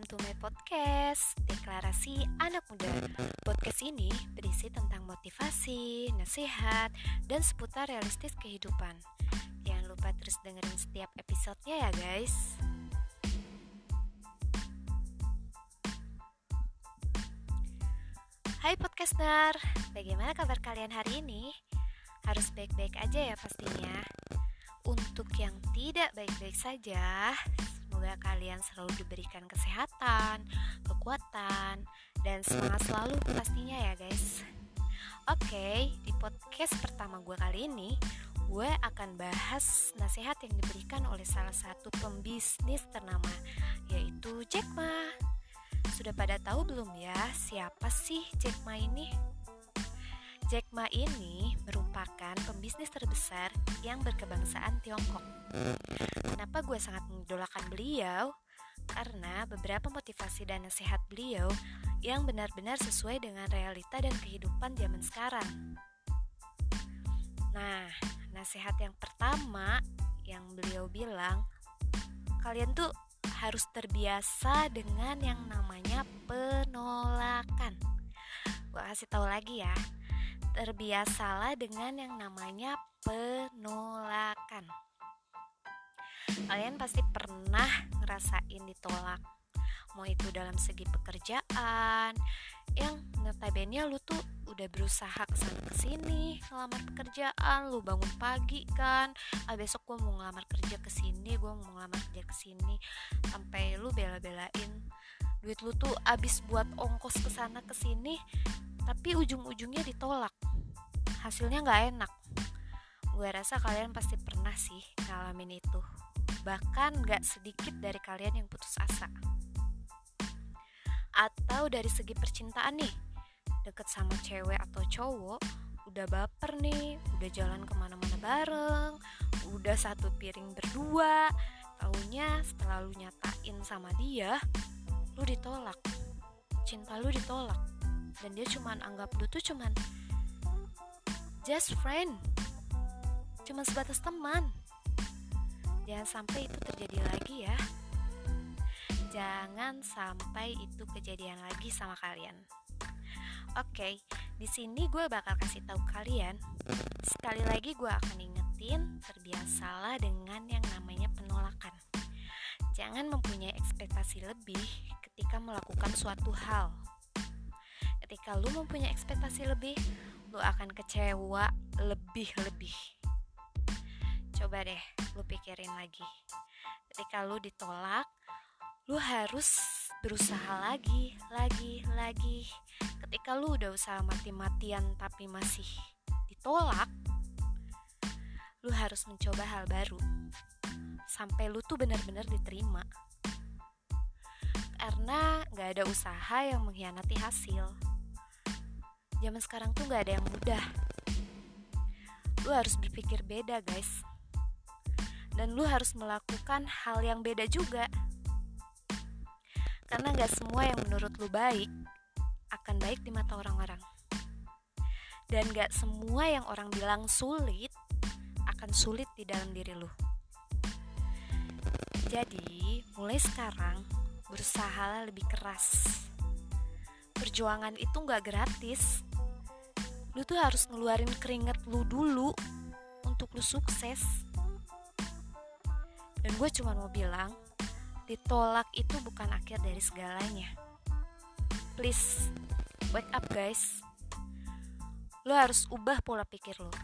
welcome to my podcast Deklarasi Anak Muda. Podcast ini berisi tentang motivasi, nasihat, dan seputar realistis kehidupan. Jangan lupa terus dengerin setiap episodenya ya guys. Hai podcaster, bagaimana kabar kalian hari ini? Harus baik-baik aja ya pastinya. Untuk yang tidak baik-baik saja, Semoga kalian selalu diberikan kesehatan, kekuatan, dan semangat selalu pastinya ya guys. Oke, di podcast pertama gue kali ini, gue akan bahas nasihat yang diberikan oleh salah satu pembisnis ternama, yaitu Jack Ma. Sudah pada tahu belum ya siapa sih Jack Ma ini? Jack Ma ini merupakan pembisnis terbesar yang berkebangsaan Tiongkok. Kenapa gue sangat mengidolakan beliau? Karena beberapa motivasi dan nasihat beliau yang benar-benar sesuai dengan realita dan kehidupan zaman sekarang. Nah, nasihat yang pertama yang beliau bilang, kalian tuh harus terbiasa dengan yang namanya penolakan. Gue kasih tahu lagi ya, terbiasalah dengan yang namanya penolakan. Kalian pasti pernah ngerasain ditolak, mau itu dalam segi pekerjaan, yang notabene lu tuh udah berusaha ke sana ke sini ngelamar pekerjaan, lu bangun pagi kan, ah besok gue mau ngelamar kerja ke sini, gue mau ngelamar kerja ke sini, sampai lu bela-belain duit lu tuh abis buat ongkos ke sana ke sini tapi ujung-ujungnya ditolak. Hasilnya nggak enak. Gue rasa kalian pasti pernah sih ngalamin itu. Bahkan nggak sedikit dari kalian yang putus asa. Atau dari segi percintaan nih deket sama cewek atau cowok udah baper nih udah jalan ke mana-mana bareng udah satu piring berdua taunya setelah lu nyatain sama dia lu ditolak. Cinta lu ditolak dan dia cuman anggap lu tuh cuman just friend. Cuman sebatas teman. Jangan sampai itu terjadi lagi ya. Jangan sampai itu kejadian lagi sama kalian. Oke di sini gue bakal kasih tahu kalian. Sekali lagi gue akan ingetin terbiasalah dengan yang namanya penolakan. Jangan mempunyai ekspektasi lebih ketika melakukan suatu hal ketika lu mempunyai ekspektasi lebih, lu akan kecewa lebih-lebih. Coba deh, lu pikirin lagi. Ketika lu ditolak, lu harus berusaha lagi, lagi, lagi. Ketika lu udah usaha mati-matian tapi masih ditolak, lu harus mencoba hal baru. Sampai lu tuh benar-benar diterima. Karena gak ada usaha yang mengkhianati hasil zaman sekarang tuh gak ada yang mudah. Lu harus berpikir beda guys. Dan lu harus melakukan hal yang beda juga. Karena gak semua yang menurut lu baik akan baik di mata orang-orang. Dan gak semua yang orang bilang sulit akan sulit di dalam diri lu. Jadi mulai sekarang berusaha lebih keras. Perjuangan itu gak gratis lu tuh harus ngeluarin keringet lu dulu untuk lu sukses. Dan gue cuma mau bilang ditolak itu bukan akhir dari segalanya. Please wake up guys. Lu harus ubah pola pikir lu.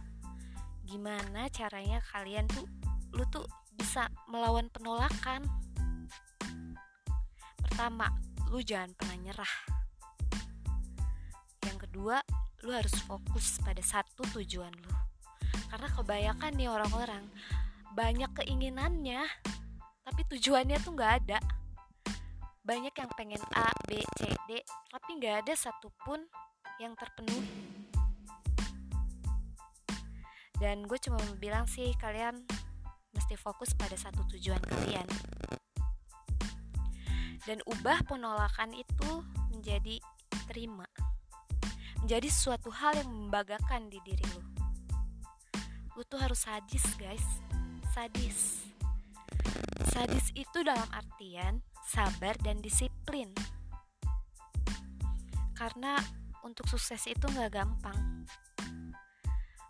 Gimana caranya kalian tuh lu tuh bisa melawan penolakan? Pertama lu jangan pernah nyerah. Yang kedua lu harus fokus pada satu tujuan lu. Karena kebanyakan nih orang-orang banyak keinginannya tapi tujuannya tuh nggak ada. Banyak yang pengen A, B, C, D tapi nggak ada satupun yang terpenuhi. Dan gue cuma bilang sih kalian mesti fokus pada satu tujuan kalian. Dan ubah penolakan itu menjadi terima menjadi suatu hal yang membanggakan di diri lu lu tuh harus sadis guys. Sadis. Sadis itu dalam artian sabar dan disiplin. Karena untuk sukses itu nggak gampang.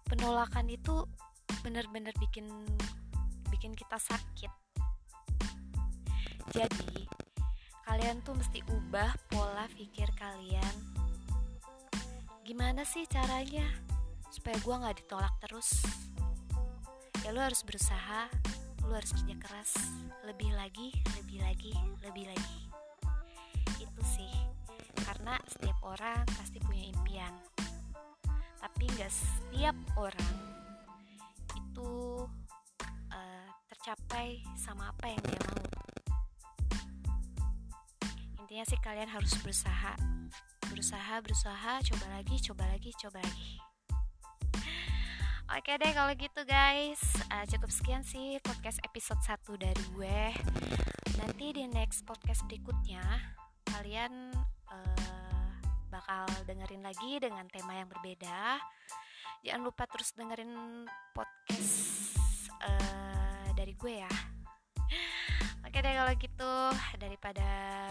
Penolakan itu benar-benar bikin bikin kita sakit. Jadi kalian tuh mesti ubah pola pikir kalian gimana sih caranya supaya gue nggak ditolak terus? Ya lu harus berusaha lu harus kerja keras lebih lagi lebih lagi lebih lagi. Itu sih karena setiap orang pasti punya impian. Tapi nggak setiap orang itu uh, tercapai sama apa yang dia mau. Intinya sih kalian harus berusaha berusaha berusaha coba lagi coba lagi coba lagi. Oke deh kalau gitu guys. Uh, Cukup sekian sih podcast episode 1 dari gue. Nanti di next podcast berikutnya Kalian uh, bakal dengerin lagi dengan tema yang berbeda. Jangan lupa terus dengerin podcast uh, dari gue ya Oke deh kalau gitu daripada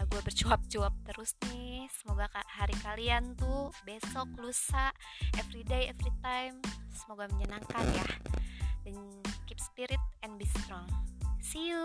gue bercuap-cuap terus nih Semoga hari kalian tuh besok, lusa, everyday, every time. Semoga menyenangkan ya. Dan keep spirit and be strong. See you